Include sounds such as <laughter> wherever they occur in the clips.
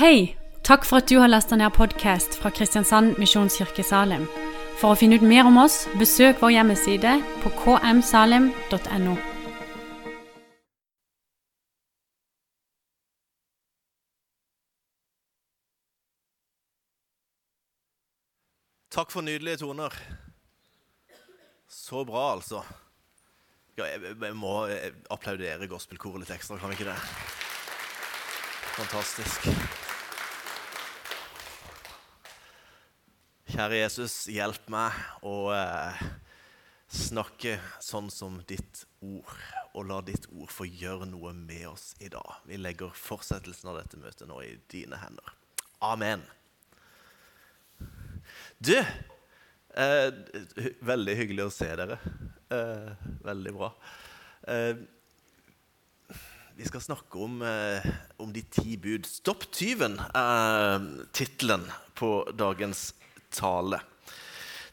Hei! Takk for at du har lasta ned podkast fra Kristiansand Misjonskirke Salim. For å finne ut mer om oss, besøk vår hjemmeside på kmsalim.no. Takk for nydelige toner. Så bra, altså. Jeg, jeg må applaudere gospelkoret litt ekstra, kan vi ikke det? Fantastisk. Kjære Jesus, hjelp meg å eh, snakke sånn som ditt ord, og la ditt ord få gjøre noe med oss i dag. Vi legger fortsettelsen av dette møtet nå i dine hender. Amen. Du, eh, veldig hyggelig å se dere. Eh, veldig bra. Eh, vi skal snakke om, eh, om de ti bud. 'Stopp tyven' er tittelen på dagens tale.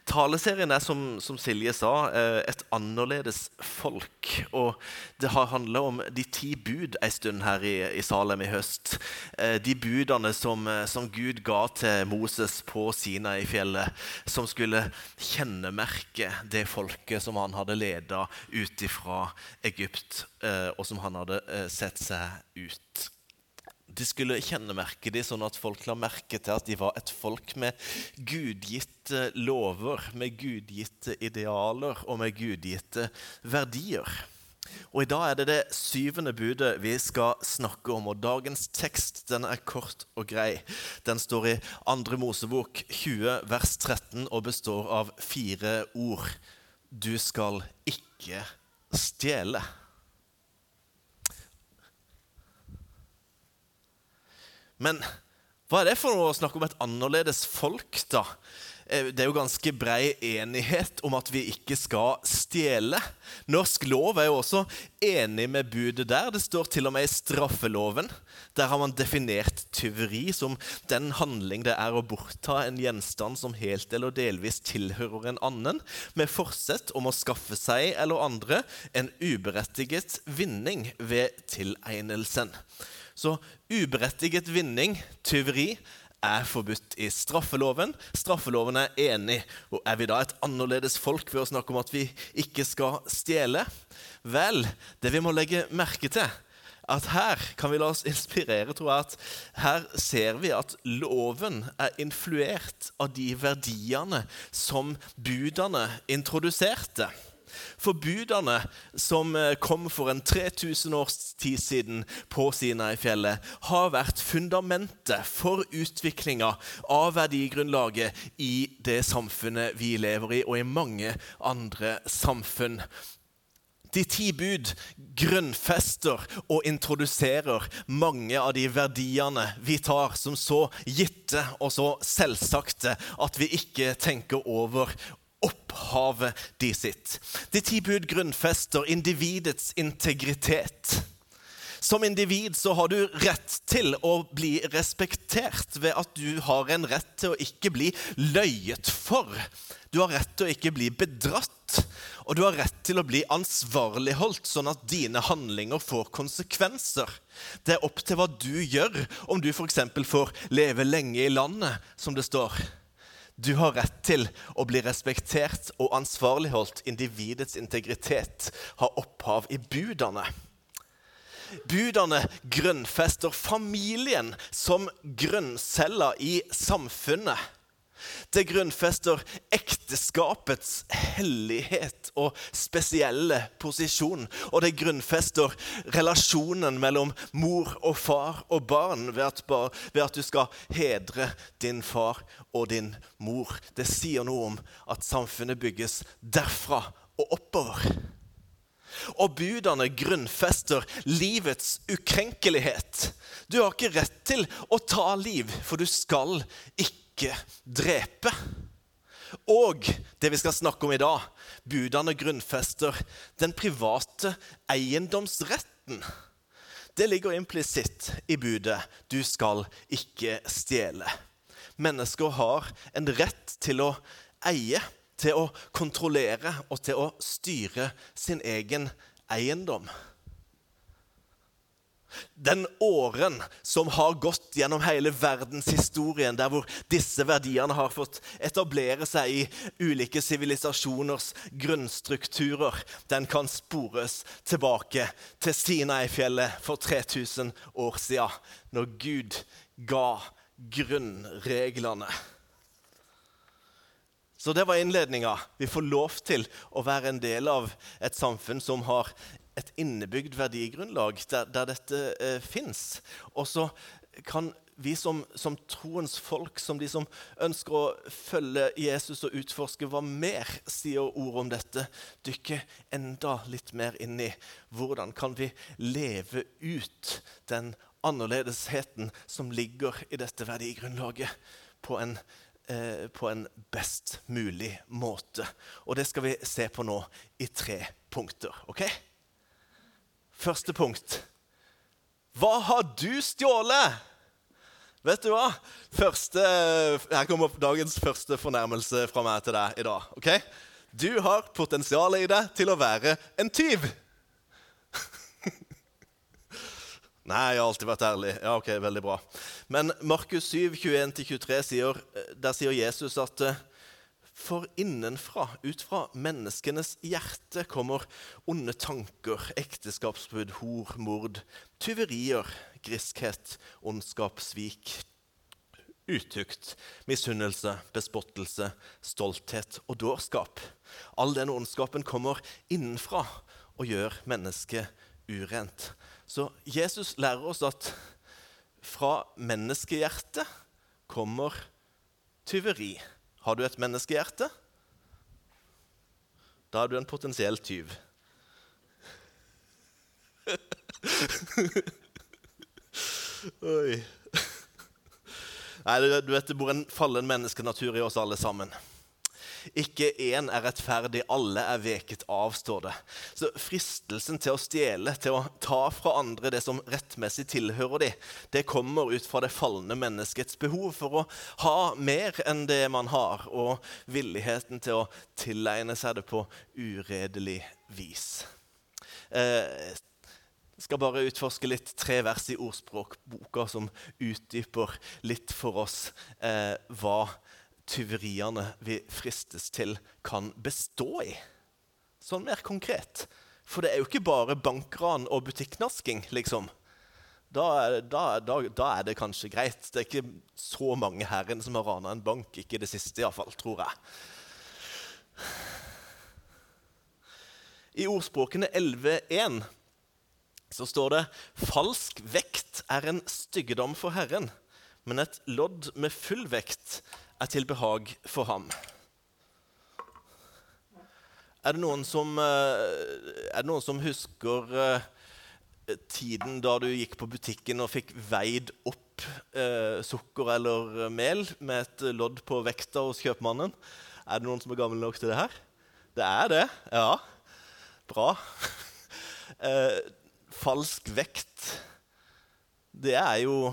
Taleserien er, som, som Silje sa, eh, et annerledes folk. Og det har handla om de ti bud en stund her i, i Salem i høst. Eh, de budene som, eh, som, Gud ga til Moses på Sina i fjellet, som skulle kjennemerke det folket som han hadde leda ut fra Egypt, og som han hadde sett seg ut de skulle kjennemerke dem sånn at folk la merke til at de var et folk med gudgitte lover, med gudgitte idealer og med gudgitte verdier. Og I dag er det det syvende budet vi skal snakke om. og Dagens tekst den er kort og grei. Den står i 2. Mosebok 20, vers 13, og består av fire ord. Du skal ikke stjele. Men hva er det for noe å snakke om et annerledes folk, da? Eh, det er jo ganske brei enighet om at vi ikke skal stjele. Norsk lov er jo også enig med budet der. Det står til og med i straffeloven. Der har man definert tyveri som den handling det er å bortta en gjenstand som helt eller delvis tilhører en annen, med forsett om å skaffe seg eller andre en uberettiget vinning ved tilegnelsen. Så uberettiget vinning, tyveri, er forbudt i straffeloven. Straffeloven er enig. Og Er vi da et annerledes folk ved å snakke om at vi ikke skal stjele? Vel, det vi må legge merke til, at her kan vi la oss inspirere, tror jeg, at her ser vi at loven er influert av de verdiene som budene introduserte. Forbudene som eh, kom for en 3000 års tid siden på Sinai-fjellet, har vært fundamentet for utviklinga av verdigrunnlaget i det samfunnet vi lever i, og i mange andre samfunn. De ti bud grunnfester og introduserer mange av de verdiene vi tar som så gitte og så selvsagte at vi ikke tenker over opphavet de sitt. De ti bud grunnfester individets integritet. Som individ så har du rett til å bli respektert ved at du har en rett til å ikke bli løyet for. Du har rett til å ikke bli bedratt, og du har rett til å bli ansvarligholdt, sånn at dine handlinger får konsekvenser. Det er opp til hva du gjør, om du f.eks. får leve lenge i landet, som det står. Du har rett til å bli respektert og ansvarligholdt. Individets integritet har opphav i budene. Budene grunnfester familien som grunncella i samfunnet. Det grunnfester ekteskapets hellighet og spesielle posisjon. Og det grunnfester relasjonen mellom mor og far og barn ved at, du skal hedre din far og din mor. Det sier noe om at samfunnet bygges derfra og oppover. Og budene grunnfester livets ukrenkelighet. Du har ikke rett til å ta liv, for du skal ikke ikke drepe. Og det vi skal snakke om i dag, budene grunnfester den private eiendomsretten. Det ligger implisitt i budet 'du skal ikke stjele'. Mennesker har en rett til å eie, til å kontrollere og til å styre sin egen eiendom. Den åren som har gått gjennom hele verdenshistorien, der hvor disse verdiene har fått etablere seg i ulike sivilisasjoners grunnstrukturer, den kan spores tilbake til Sinai-fjellet for 3000 år siden, når Gud ga grunnreglene. Så det var innledninga. Vi får lov til å være en del av et samfunn som har et innebygd verdigrunnlag der, der dette eh, fins. Og så kan vi som, som, troens folk, som de som ønsker å følge Jesus og utforske hva mer sier ord om dette, dykke enda litt mer inn i hvordan kan vi leve ut den annerledesheten som ligger i dette verdigrunnlaget, på en, eh, på en best mulig måte. Og det skal vi se på nå i tre punkter. ok? Første punkt. Hva har du stjålet? Vet du hva? Første, her kommer dagens første fornærmelse fra meg til deg i dag. ok? Du har potensial i deg til å være en tyv. <laughs> Nei, jeg har alltid vært ærlig. Ja, ok, Veldig bra. Men Markus 7, 21-23, sier, der sier Jesus at for innenfra, ut fra menneskenes hjerte, kommer onde tanker, ekteskapsbrudd, hor, mord, tyverier, griskhet, ondskap, svik, utukt, misunnelse, bespottelse, stolthet og dårskap. All denne ondskapen kommer innenfra og gjør mennesket urent. Så Jesus lærer oss at fra menneskehjertet kommer tyveri. Har du et menneskehjerte? Da er du en potensiell tyv. <laughs> Oi. Nei, du vet, Det bor en fallen menneskenatur i oss alle sammen. Ikke én er rettferdig, alle er veket av, står det. Så fristelsen til å stjele, til å ta fra andre det som rettmessig tilhører dem, det kommer ut fra det falne menneskets behov for å ha mer enn det man har, og villigheten til å tilegne seg det på uredelig vis. Eh, skal bare utforske litt tre vers i ordspråkboka som utdyper litt for oss eh, hva tyveriene vi fristes til, kan bestå i. Sånn mer konkret. For det er jo ikke bare bankran og butikknasking, liksom. Da er, da, da, da er, det kanskje greit. Det er ikke så mange her inne som har rana en bank. Ikke det siste, iallfall, tror jeg. I ordspråkene 11.1 så står det falsk vekt er en styggedom for Herren, men et lodd med full vekt er til behag for ham. Er det noen som, eh, det noen som husker eh, tiden da du gikk på butikken og fikk veid opp eh, sukker eller mel med et lodd på vekta hos kjøpmannen? Er det noen som er gammel nok til det her? Det er det, ja. Bra. <laughs> Falsk vekt, det er jo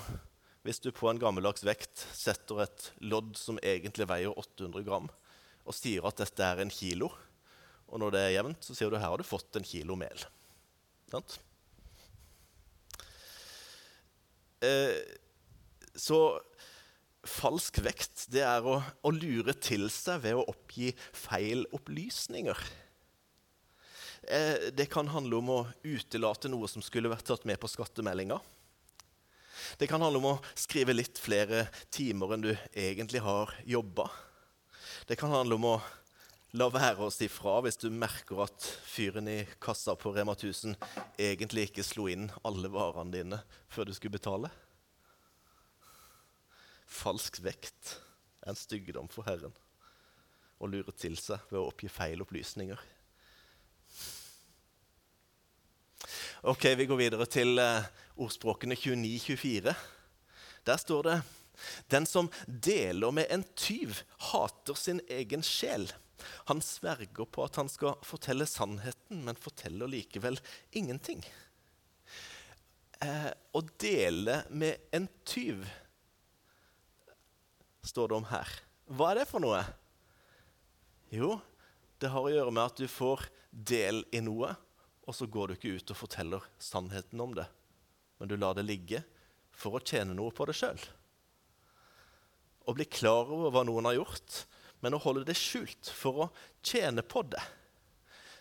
hvis du på en gammeldags vekt setter et lodd som egentlig veier 800 gram, og sier at dette er en kilo, og når det er jevnt, så sier du her har du fått en kilo mel. Sant? Eh, så falsk vekt det er å, å, lure til seg ved å oppgi feil opplysninger. Eh, det kan handle om å utelate noe som skulle vært tatt med på skattemeldinga. Det kan handle om å skrive litt flere timer enn du egentlig har jobba. Det kan handle om å la være å si fra hvis du merker at fyren i kassa på Rema 1000 egentlig ikke slo inn alle varene dine før du skulle betale. Falsk vekt er en styggedom for Herren. Å lure til seg ved å oppgi feil opplysninger. Ok, Vi går videre til eh, ordspråkene 29-24. Der står det Den som deler med en tyv, hater sin egen sjel. Han sverger på at han skal fortelle sannheten, men forteller likevel ingenting. Eh, å dele med en tyv står det om her. Hva er det for noe? Jo, det har å gjøre med at du får del i noe, og så går du ikke ut og forteller sannheten om det. men du lar det ligge for å tjene noe på det sjøl. Å bli klar over hva noen har gjort, men å holde det skjult for å tjene på det.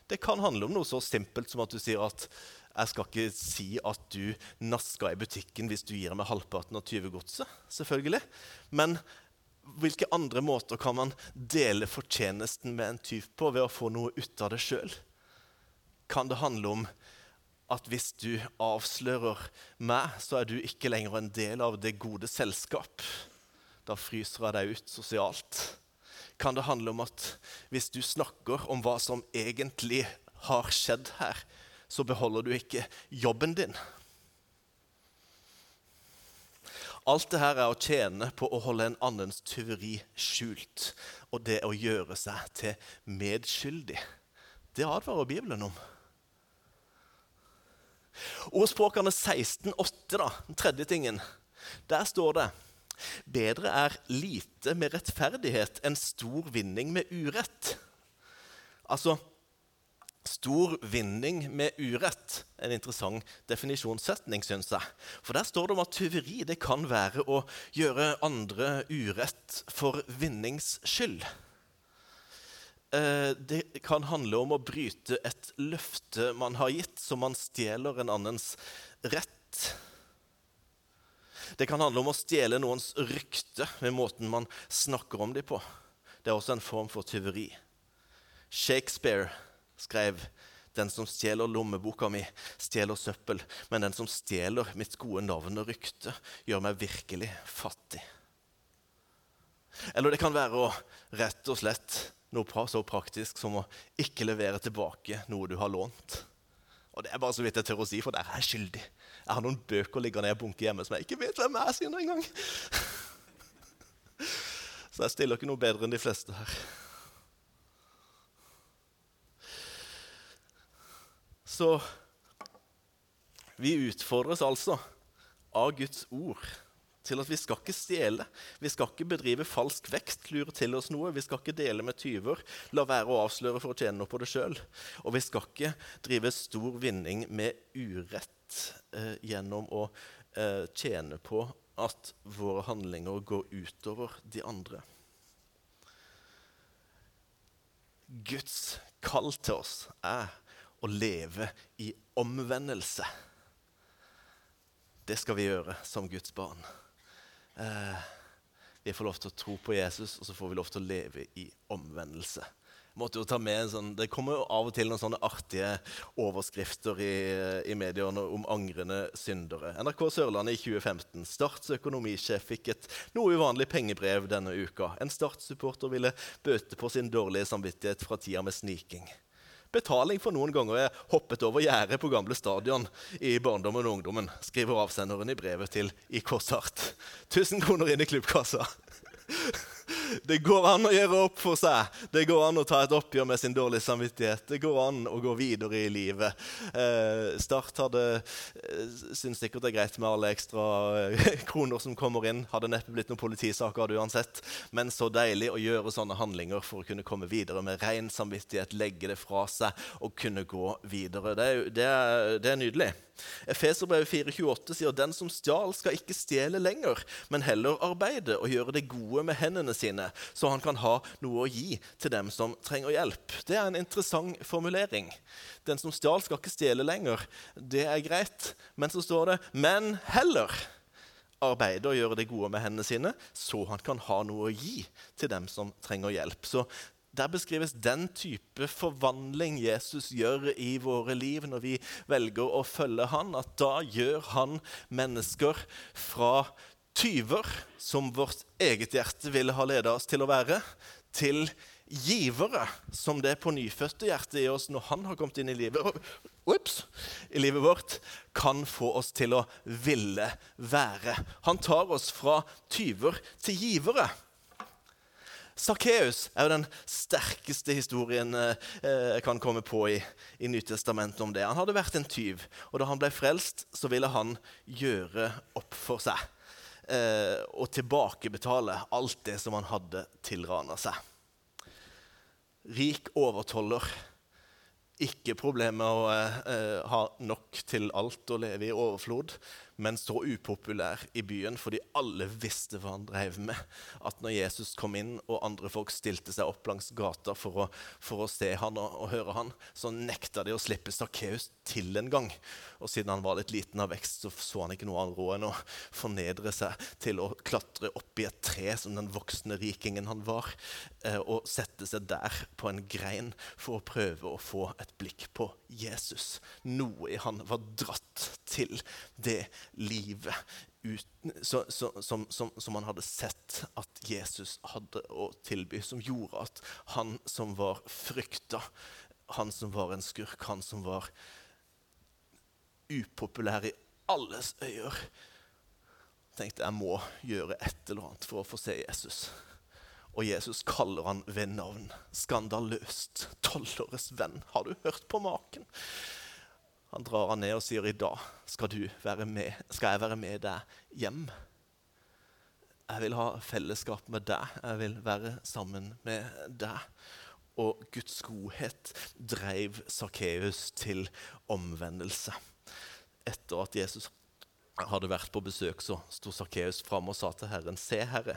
Det kan handle om noe så simpelt som at du sier at jeg skal ikke si at du naska i butikken hvis du gir meg halvparten av tyvegodset. selvfølgelig. Men hvilke andre måter kan man dele fortjenesten med en tyv på ved å få noe ut av det sjøl? Kan det handle om at hvis du avslører meg, så er du ikke lenger en del av det gode selskap? Da fryser jeg deg ut sosialt. Kan det handle om at hvis du snakker om hva som egentlig har skjedd her, så beholder du ikke jobben din? Alt det her er å tjene på å holde en annens tyveri skjult. Og det å gjøre seg til medskyldig. Det advarer Bibelen om. Ordspråkene 16,8, da, den tredje tingen, der står det Bedre er lite med rettferdighet enn stor vinning med urett. Altså, Stor vinning med urett. En interessant definisjonssetning, syns jeg. For der står det om at tyveri det kan være å gjøre andre urett for vinnings skyld. Eh, det kan handle om å bryte et løfte man har gitt, så man stjeler en annens rett. Det kan handle om å stjele noens rykte med måten man snakker om dem på. Det er også en form for tyveri. Shakespeare skrev den som stjeler lommeboka mi, stjeler søppel, men den som stjeler mitt gode navn og rykte, gjør meg virkelig fattig. Eller det kan være å rett og slett noe så praktisk som å ikke levere tilbake noe du har lånt. Og det er bare så vidt jeg tør å si, for der er jeg skyldig. Jeg har noen bøker liggende i bunke hjemme som jeg ikke vet hvem er sine engang. <laughs> Så jeg stiller ikke noe bedre enn de fleste her. Så vi utfordres altså av Guds ord til at vi skal ikke stjele. Vi skal ikke bedrive falsk vekst, lure til oss noe. Vi skal ikke dele med tyver, la være å avsløre for å tjene noe på det sjøl. Og vi skal ikke drive stor vinning med urett eh, gjennom å eh, tjene på at våre handlinger går utover de andre. Guds kall til oss er å leve i omvendelse. Det skal vi gjøre som Guds barn. Eh, vi får lov til å tro på Jesus, og så får vi lov til å leve i omvendelse. sånn, Det kommer jo av og til noen sånne artige overskrifter i, i mediene om angrende syndere. NRK Sørlandet i 2015. Starts økonomisjef fikk et noe uvanlig pengebrev denne uka. En Start-supporter ville bøte på sin dårlige samvittighet fra tida med sniking betaling for noen ganger jeg hoppet over gjerdet på gamle stadion i barndommen og ungdommen, skriver avsenderen i brevet til IK Start. 1000 kroner inn i klubbkassa. Det går an å gjøre opp for seg. Det går an å ta et oppgjør med sin dårlige samvittighet. Det går an å gå videre i livet. Eh, Start hadde eh, syntes sikkert det er greit med alle ekstra eh, <laughs> kroner som kommer inn. Hadde neppe blitt noen politisaker uansett. Men så deilig å gjøre sånne handlinger for å kunne komme videre med ren samvittighet, legge det fra seg og kunne gå videre. Det er, det er, det er nydelig. Efeserbrevet 4,28 sier den som stjal, skal ikke stjele lenger, men heller arbeide og gjøre det gode med hendene sine, så han kan ha noe å gi til dem som trenger hjelp. Det er en interessant formulering. Den som stjal, skal ikke stjele lenger. Det er greit. Men så står det 'men heller' arbeide og gjøre det gode med hendene sine, så han kan ha noe å gi til dem som trenger hjelp. Så der beskrives den type forvandling Jesus gjør i våre liv når vi velger å følge han, at da gjør han mennesker fra tyver, som vårt eget hjerte ville ha ledet oss til å være, til givere, som det på nyfødte hjertet i oss når han har kommet inn i livet, ups, i livet vårt, kan få oss til å ville være. Han tar oss fra tyver til givere. Sakkeus er jo den sterkeste historien eh, jeg kan komme på i, i Nytestamentet om det. Han hadde vært en tyv, og da han ble frelst, så ville han gjøre opp for seg. Eh, og tilbakebetale alt det som han hadde tilrana seg. Rik overtoller ikke problemer med å eh, ha nok til alt og leve i overflod, men så upopulær i byen fordi alle visste hva han drev med. At når Jesus kom inn og andre folk stilte seg opp langs gata for å, for å se han og, og, høre han, så nekta de å slippe Sakkeus til en gang. Og siden han var litt liten av vekst, så så han ikke noe annet råd enn å fornedre seg til å klatre opp i et tre som den voksne rikingen han var, eh, og sette seg der på en grein for å prøve å få et blikk på Jesus. Noe i han var dratt til det livet uten, så, så, som, som, som, han hadde sett at Jesus hadde å tilby, som gjorde at han som var frykta, han som var en skurk, han som var upopulær i alles øyer, tenkte jeg må gjøre et eller annet for å få se Jesus. Og Jesus kaller han ved navn. Skandaløst. Tolvåres venn. Har du hørt på maken? Han drar han ned og sier, 'I dag skal, du være med, skal jeg være med deg hjem.' Jeg vil ha fellesskap med deg. Jeg vil være sammen med deg. Og Guds godhet drev Sakkeus til omvendelse. Etter at Jesus hadde vært på besøk, så sto Sakkeus fram og sa til Herren.: Se, Herre,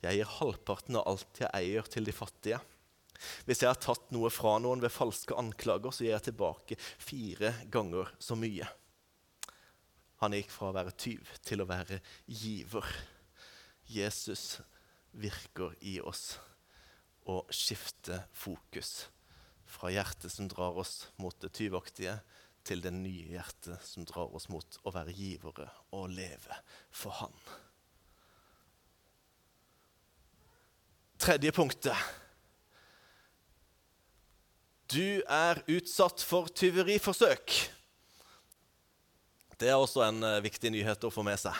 jeg gir halvparten av alt jeg eier, til de fattige. Hvis jeg har tatt noe fra noen ved falske anklager, så gir jeg tilbake fire ganger så mye. Han gikk fra å være tyv til å være giver. Jesus virker i oss og skifter fokus fra hjertet som drar oss mot det tyvaktige, til det nye hjertet som drar oss mot å være givere og leve for Han. Tredje punktet du er utsatt for tyveriforsøk. Det er også en uh, viktig nyhet å få med seg.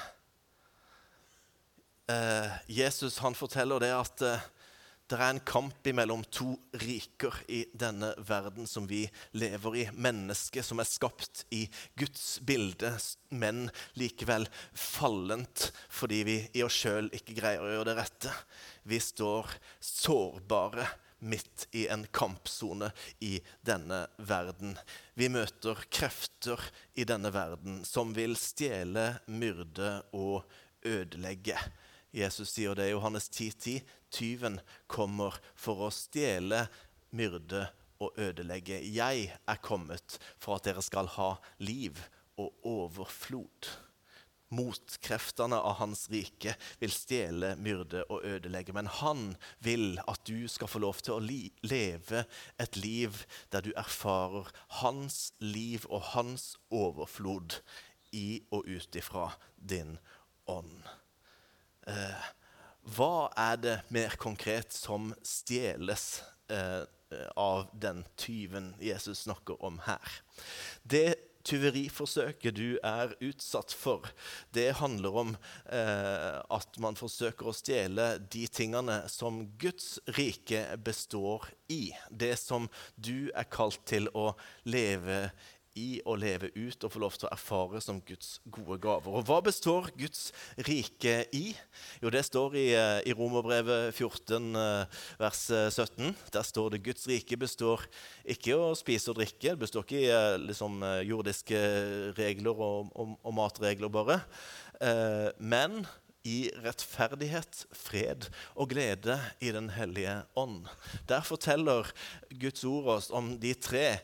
Uh, Jesus han forteller det at uh, det er en kamp mellom to riker i denne verden som vi lever i. Mennesket som er skapt i Guds bilde, men likevel fallent fordi vi i oss sjøl ikke greier å gjøre det rette. Vi står sårbare midt i en kampsone i denne verden. Vi møter krefter i denne verden som vil stjele, myrde og ødelegge. Jesus sier det i Johannes 10,10. 10, Tyven kommer for å stjele, myrde og ødelegge. Jeg er kommet for at dere skal ha liv og overflod. Motkreftene av hans rike vil stjele, myrde og ødelegge. Men han vil at du skal få lov til å leve et liv der du erfarer hans liv og hans overflod i og ut ifra din ånd. Eh, hva er det mer konkret som stjeles eh, av den tyven Jesus snakker om her? Det tyveriforsøket du er utsatt for, det handler om eh, at man forsøker å stjele de tingene som Guds rike består i. Det som du er kalt til å leve i å leve ut og få lov til å erfare som Guds gode gaver. Og Hva består Guds rike i? Jo, Det står i, eh, i Romerbrevet 14, eh, vers 17. Eh, Der står det Guds rike består ikke å spise og drikke. Det består ikke i liksom, jordiske regler og, og, og matregler bare. Men i rettferdighet, fred og glede i Den hellige ånd. Der forteller Guds ord oss om de tre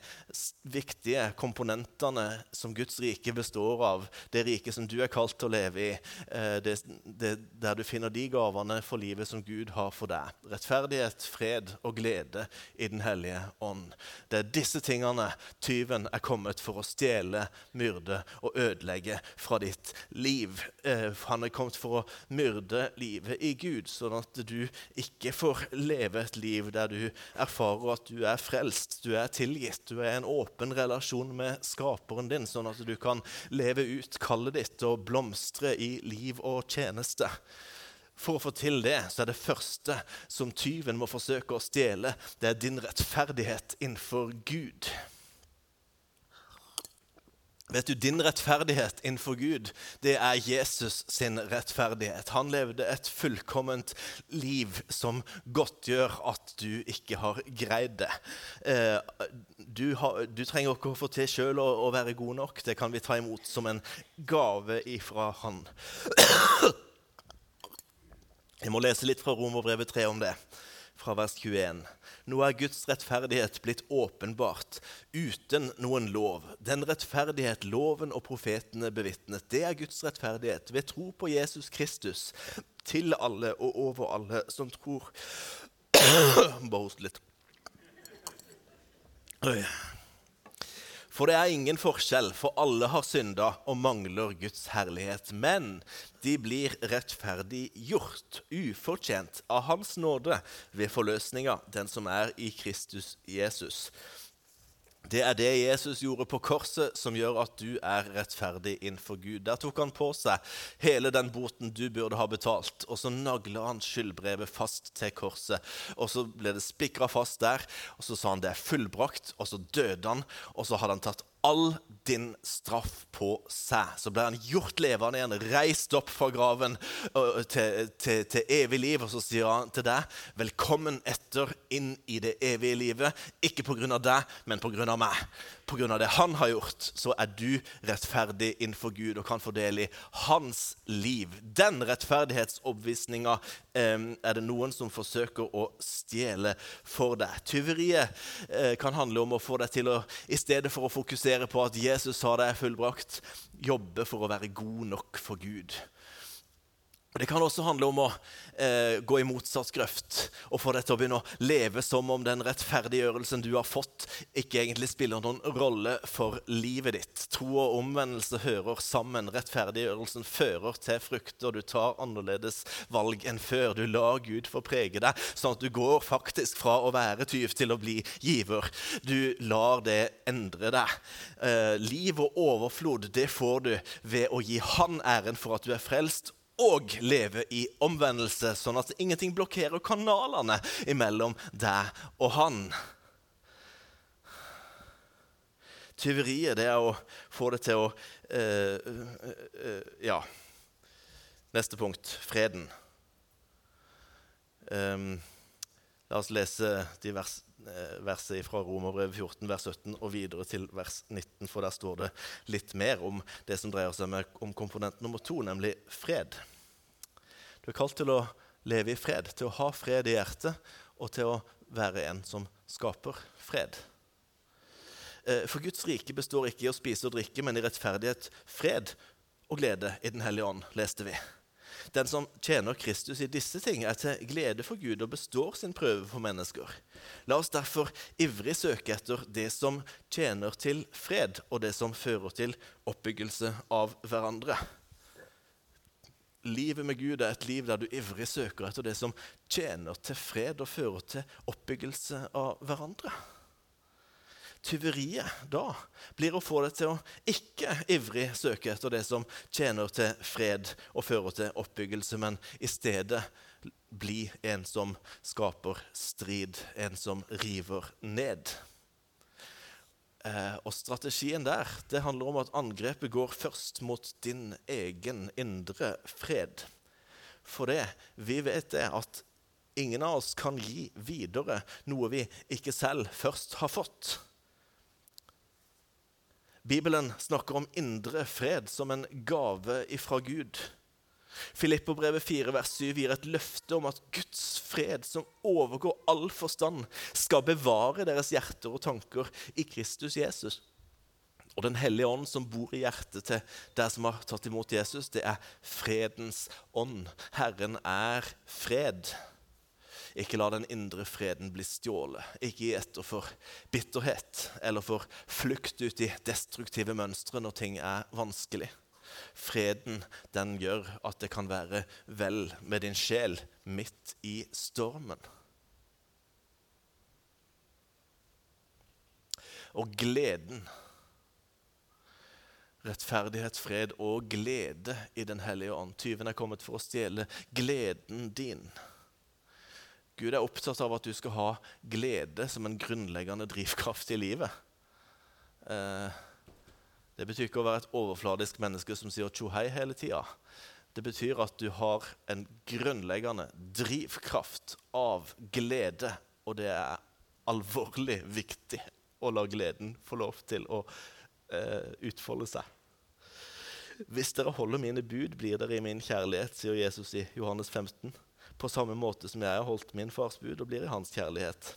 viktige komponentene som Guds rike består av. Det riket som du er kalt til å leve i, eh, det, det, der du finner de gavene for livet som Gud har for deg. Rettferdighet, fred og glede i Den hellige ånd. Det er disse tingene tyven er kommet for å stjele, myrde og ødelegge fra ditt liv. Eh, han er kommet for å myrde livet i Gud, sånn at du ikke får leve et liv der du erfarer at du er frelst, du er tilgitt, du er i en åpen relasjon med skaperen din, sånn at du kan leve ut kallet ditt og blomstre i liv og tjeneste. For å få til det, så er det første som tyven må forsøke å stjele, det er din rettferdighet innenfor Gud. Vet du, Din rettferdighet innenfor Gud, det er Jesus sin rettferdighet. Han levde et fullkomment liv som godtgjør at du ikke har greid det. Eh, du, har, du trenger ikke å få til sjøl å, være god nok. Det kan vi ta imot som en gave ifra Han. Jeg må lese litt fra Romerbrevet 3 om det, fra vers 21. Nå er Guds rettferdighet blitt åpenbart, uten noen lov. Den rettferdighet loven og profetene bevitnet, det er Guds rettferdighet ved tro på Jesus Kristus, til alle og over alle som tror. <clears throat> Bare host litt. Oi. For det er ingen forskjell, for alle har synda og mangler Guds herlighet. Men de blir rettferdiggjort, ufortjent, av Hans nåde ved forløsninga, den som er i Kristus Jesus. Det er det Jesus gjorde på korset, som gjør at du er rettferdig innenfor Gud. Der tok han på seg hele den boten du burde ha betalt, og så nagla han skyldbrevet fast til korset. Og Så ble det spikra fast der, og så sa han det er fullbrakt, og så døde han, og så hadde han tatt all din straff på seg. Så ble han gjort levende igjen, reist opp fra graven til, til, til, evig liv. Og så sier han til deg, 'Velkommen etter inn i det evige livet.' Ikke pga. deg, men pga. meg. Pga. det han har gjort, så er du rettferdig innenfor Gud og kan få del i hans liv. Den rettferdighetsoppvisninga eh, er det noen som forsøker å stjele for deg. Tyveriet eh, kan handle om å få deg til å, i stedet for å fokusere på at Jesus sa det er fullbrakt, jobbe for å være god nok for Gud. Det kan også handle om å eh, gå i motsatt grøft og få deg til å begynne å leve som om den rettferdiggjørelsen du har fått, ikke egentlig spiller noen rolle for livet ditt. Tro og omvendelse hører sammen. Rettferdiggjørelsen fører til frukter. Du tar annerledes valg enn før. Du lar Gud få prege deg, sånn at du går faktisk fra å være tyv til å bli giver. Du lar det endre deg. Eh, liv og overflod det får du ved å gi Han æren for at du er frelst og leve i omvendelse, sånn at ingenting blokkerer kanalene imellom deg og han. Tyveriet det er å få det til å øh, øh, øh, Ja. Neste punkt freden. Um, la oss lese de vers, verset fra Romerbrevet 14, vers 17 og videre til vers 19, for der står det litt mer om det som dreier seg om komponent nummer to, nemlig fred. Du er kalt til å leve i fred, til å ha fred i hjertet og til å være en som skaper fred. Eh, for Guds rike består ikke i å spise og drikke, men i rettferdighet, fred og glede i Den hellige ånd, leste vi. Den som tjener Kristus i disse ting, er til glede for Gud og består sin prøve for mennesker. La oss derfor ivrig søke etter det som tjener til fred, og det som fører til oppbyggelse av hverandre. Livet med Gud er et liv der du ivrig søker etter det som tjener til fred og fører til oppbyggelse av hverandre. Tyveriet da blir å få deg til å ikke ivrig søke etter det som tjener til fred og fører til oppbyggelse, men i stedet bli en som skaper strid, en som river ned. Eh, og strategien der det handler om at angrepet går først mot din egen indre fred. For det, vi vet det at ingen av oss kan gi videre noe vi ikke selv først har fått. Bibelen snakker om indre fred som en gave ifra Gud. Filippobrevet 4, vers 7 gir et løfte om at Guds fred, som overgår all forstand, skal bevare deres hjerter og tanker i Kristus Jesus. Og Den hellige ånd som bor i hjertet til deg som har tatt imot Jesus, det er fredens ånd. Herren er fred. Ikke la den indre freden bli stjålet. Ikke gi etter for bitterhet eller for flukt ut i destruktive mønstre når ting er vanskelig. Freden den gjør at det kan være vel med din sjel midt i stormen. Og gleden rettferdighet, fred og glede i Den hellige ånd. Tyven er kommet for å stjele gleden din. Gud er opptatt av at du skal ha glede som en grunnleggende drivkraft i livet. Eh, Det betyr ikke å være et overfladisk menneske som sier tjo hei hele tida. Det betyr at du har en grunnleggende drivkraft av glede, og det er alvorlig viktig å la gleden få lov til å eh, utfolde seg. Hvis dere holder mine bud, blir dere i min kjærlighet, sier Jesus i Johannes 15. På samme måte som jeg har holdt min fars bud og blir i hans kjærlighet.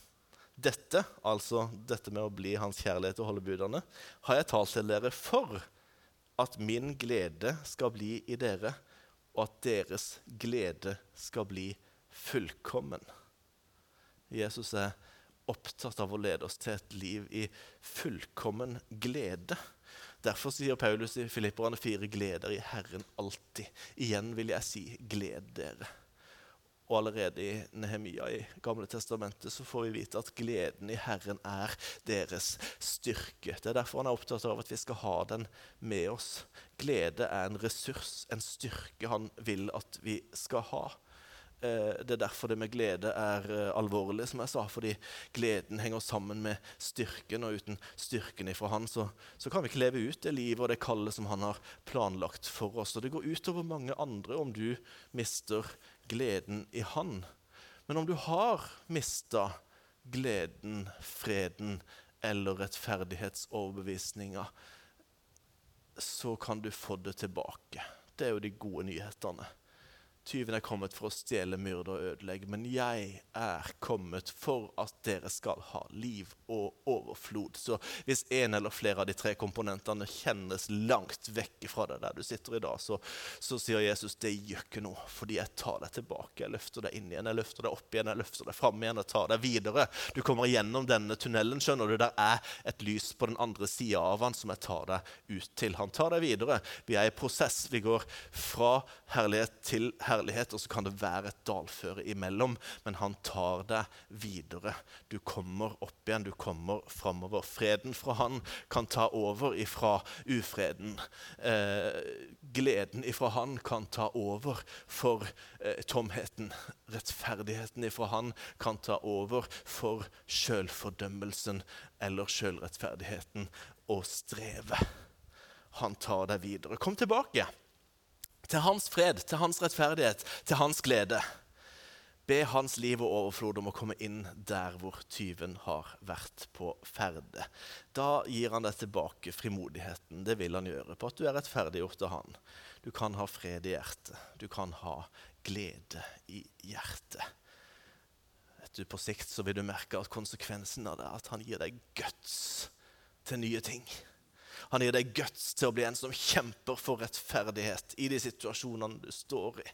Dette, altså dette med å bli hans kjærlighet og holde budene, har jeg talt til dere for at min glede skal bli i dere, og at deres glede skal bli fullkommen. Jesus er opptatt av å lede oss til et liv i fullkommen glede. Derfor sier Paulus i Filipperne 4.: Gleder i Herren alltid. Igjen vil jeg si, gled dere. Og allerede i Nehemia i Gamle Testamentet så får vi vite at gleden i Herren er deres styrke. Det er derfor han er opptatt av at vi skal ha den med oss. Glede er en ressurs, en styrke han vil at vi skal ha. Eh, det er derfor det med glede er eh, alvorlig, som jeg sa, fordi gleden henger sammen med styrken. Og uten styrken ifra Han så, så kan vi ikke leve ut det livet og det kallet som Han har planlagt for oss. Og det går utover mange andre om du mister gleden i Han. Men om du har mista gleden, freden eller rettferdighetsoverbevisninga, så kan du få det tilbake. Det er jo de gode nyhetene. Tyven er kommet for å stjele, myrde og ødelegge, men jeg er kommet for at dere skal ha liv og overflod. Så hvis en eller flere av de tre komponentene kjennes langt vekk fra deg der du sitter i dag, så, så, sier Jesus det gjør ikke noe, fordi jeg tar deg tilbake. Jeg løfter deg inn igjen, jeg løfter deg opp igjen, jeg løfter deg fram igjen og tar deg videre. Du kommer gjennom denne tunnelen, skjønner du. Der er et lys på den andre sida av han som jeg tar deg ut til. Han tar deg videre. Vi er i prosess. Vi går fra herlighet til herlighet herlighet, og så kan det være et dalføre imellom. Men han tar deg videre. Du kommer opp igjen, du kommer framover. Freden fra han kan ta over ifra ufreden. Eh, gleden ifra han kan ta over for eh, tomheten. Rettferdigheten ifra han kan ta over for sjølfordømmelsen eller sjølrettferdigheten og strevet. Han tar deg videre. Kom tilbake til hans fred, til hans rettferdighet, til hans glede. Be hans liv og overflod om å komme inn der hvor tyven har vært på ferde. Da gir han deg tilbake frimodigheten. Det vil han gjøre på at du er rettferdiggjort av han. Du kan ha fred i hjertet. Du kan ha glede i hjertet. Vet du, På sikt så vil du merke at konsekvensen av det er at han gir deg guts til nye ting. Han gir deg guts til å bli en som kjemper for rettferdighet i de situasjonene du står i.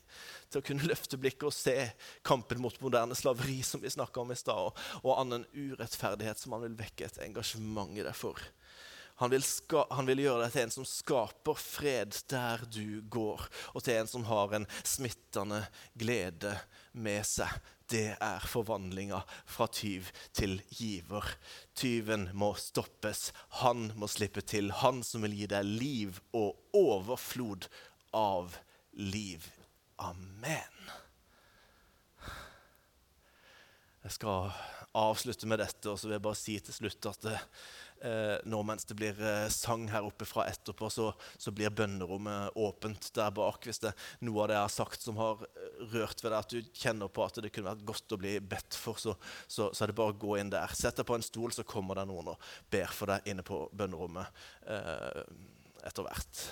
Til å kunne løfte blikket og se kampen mot moderne slaveri, som vi snakka om i stad, og annen urettferdighet som han vil vekke et engasjement i deg for. Han vil, han vil, gjøre deg til en som skaper fred der du går, og til en som har en smittende glede med seg. Det er forvandlinga fra tyv til giver. Tyven må stoppes. Han må slippe til. Han som vil gi deg liv og overflod av liv. Amen. Jeg skal avslutte med dette, og så vil jeg bare si til slutt at det, eh, nå mens det blir eh, sang her oppe fra etterpå, så, så, blir bønnerommet åpent der bak. Hvis det er noe av det jeg har sagt som har eh, rørt ved deg, at du kjenner på at det kunne vært godt å bli bedt for, så, så, så er det bare å gå inn der. Sett deg på en stol, så kommer det noen og ber for deg inne på bønnerommet eh, etter hvert.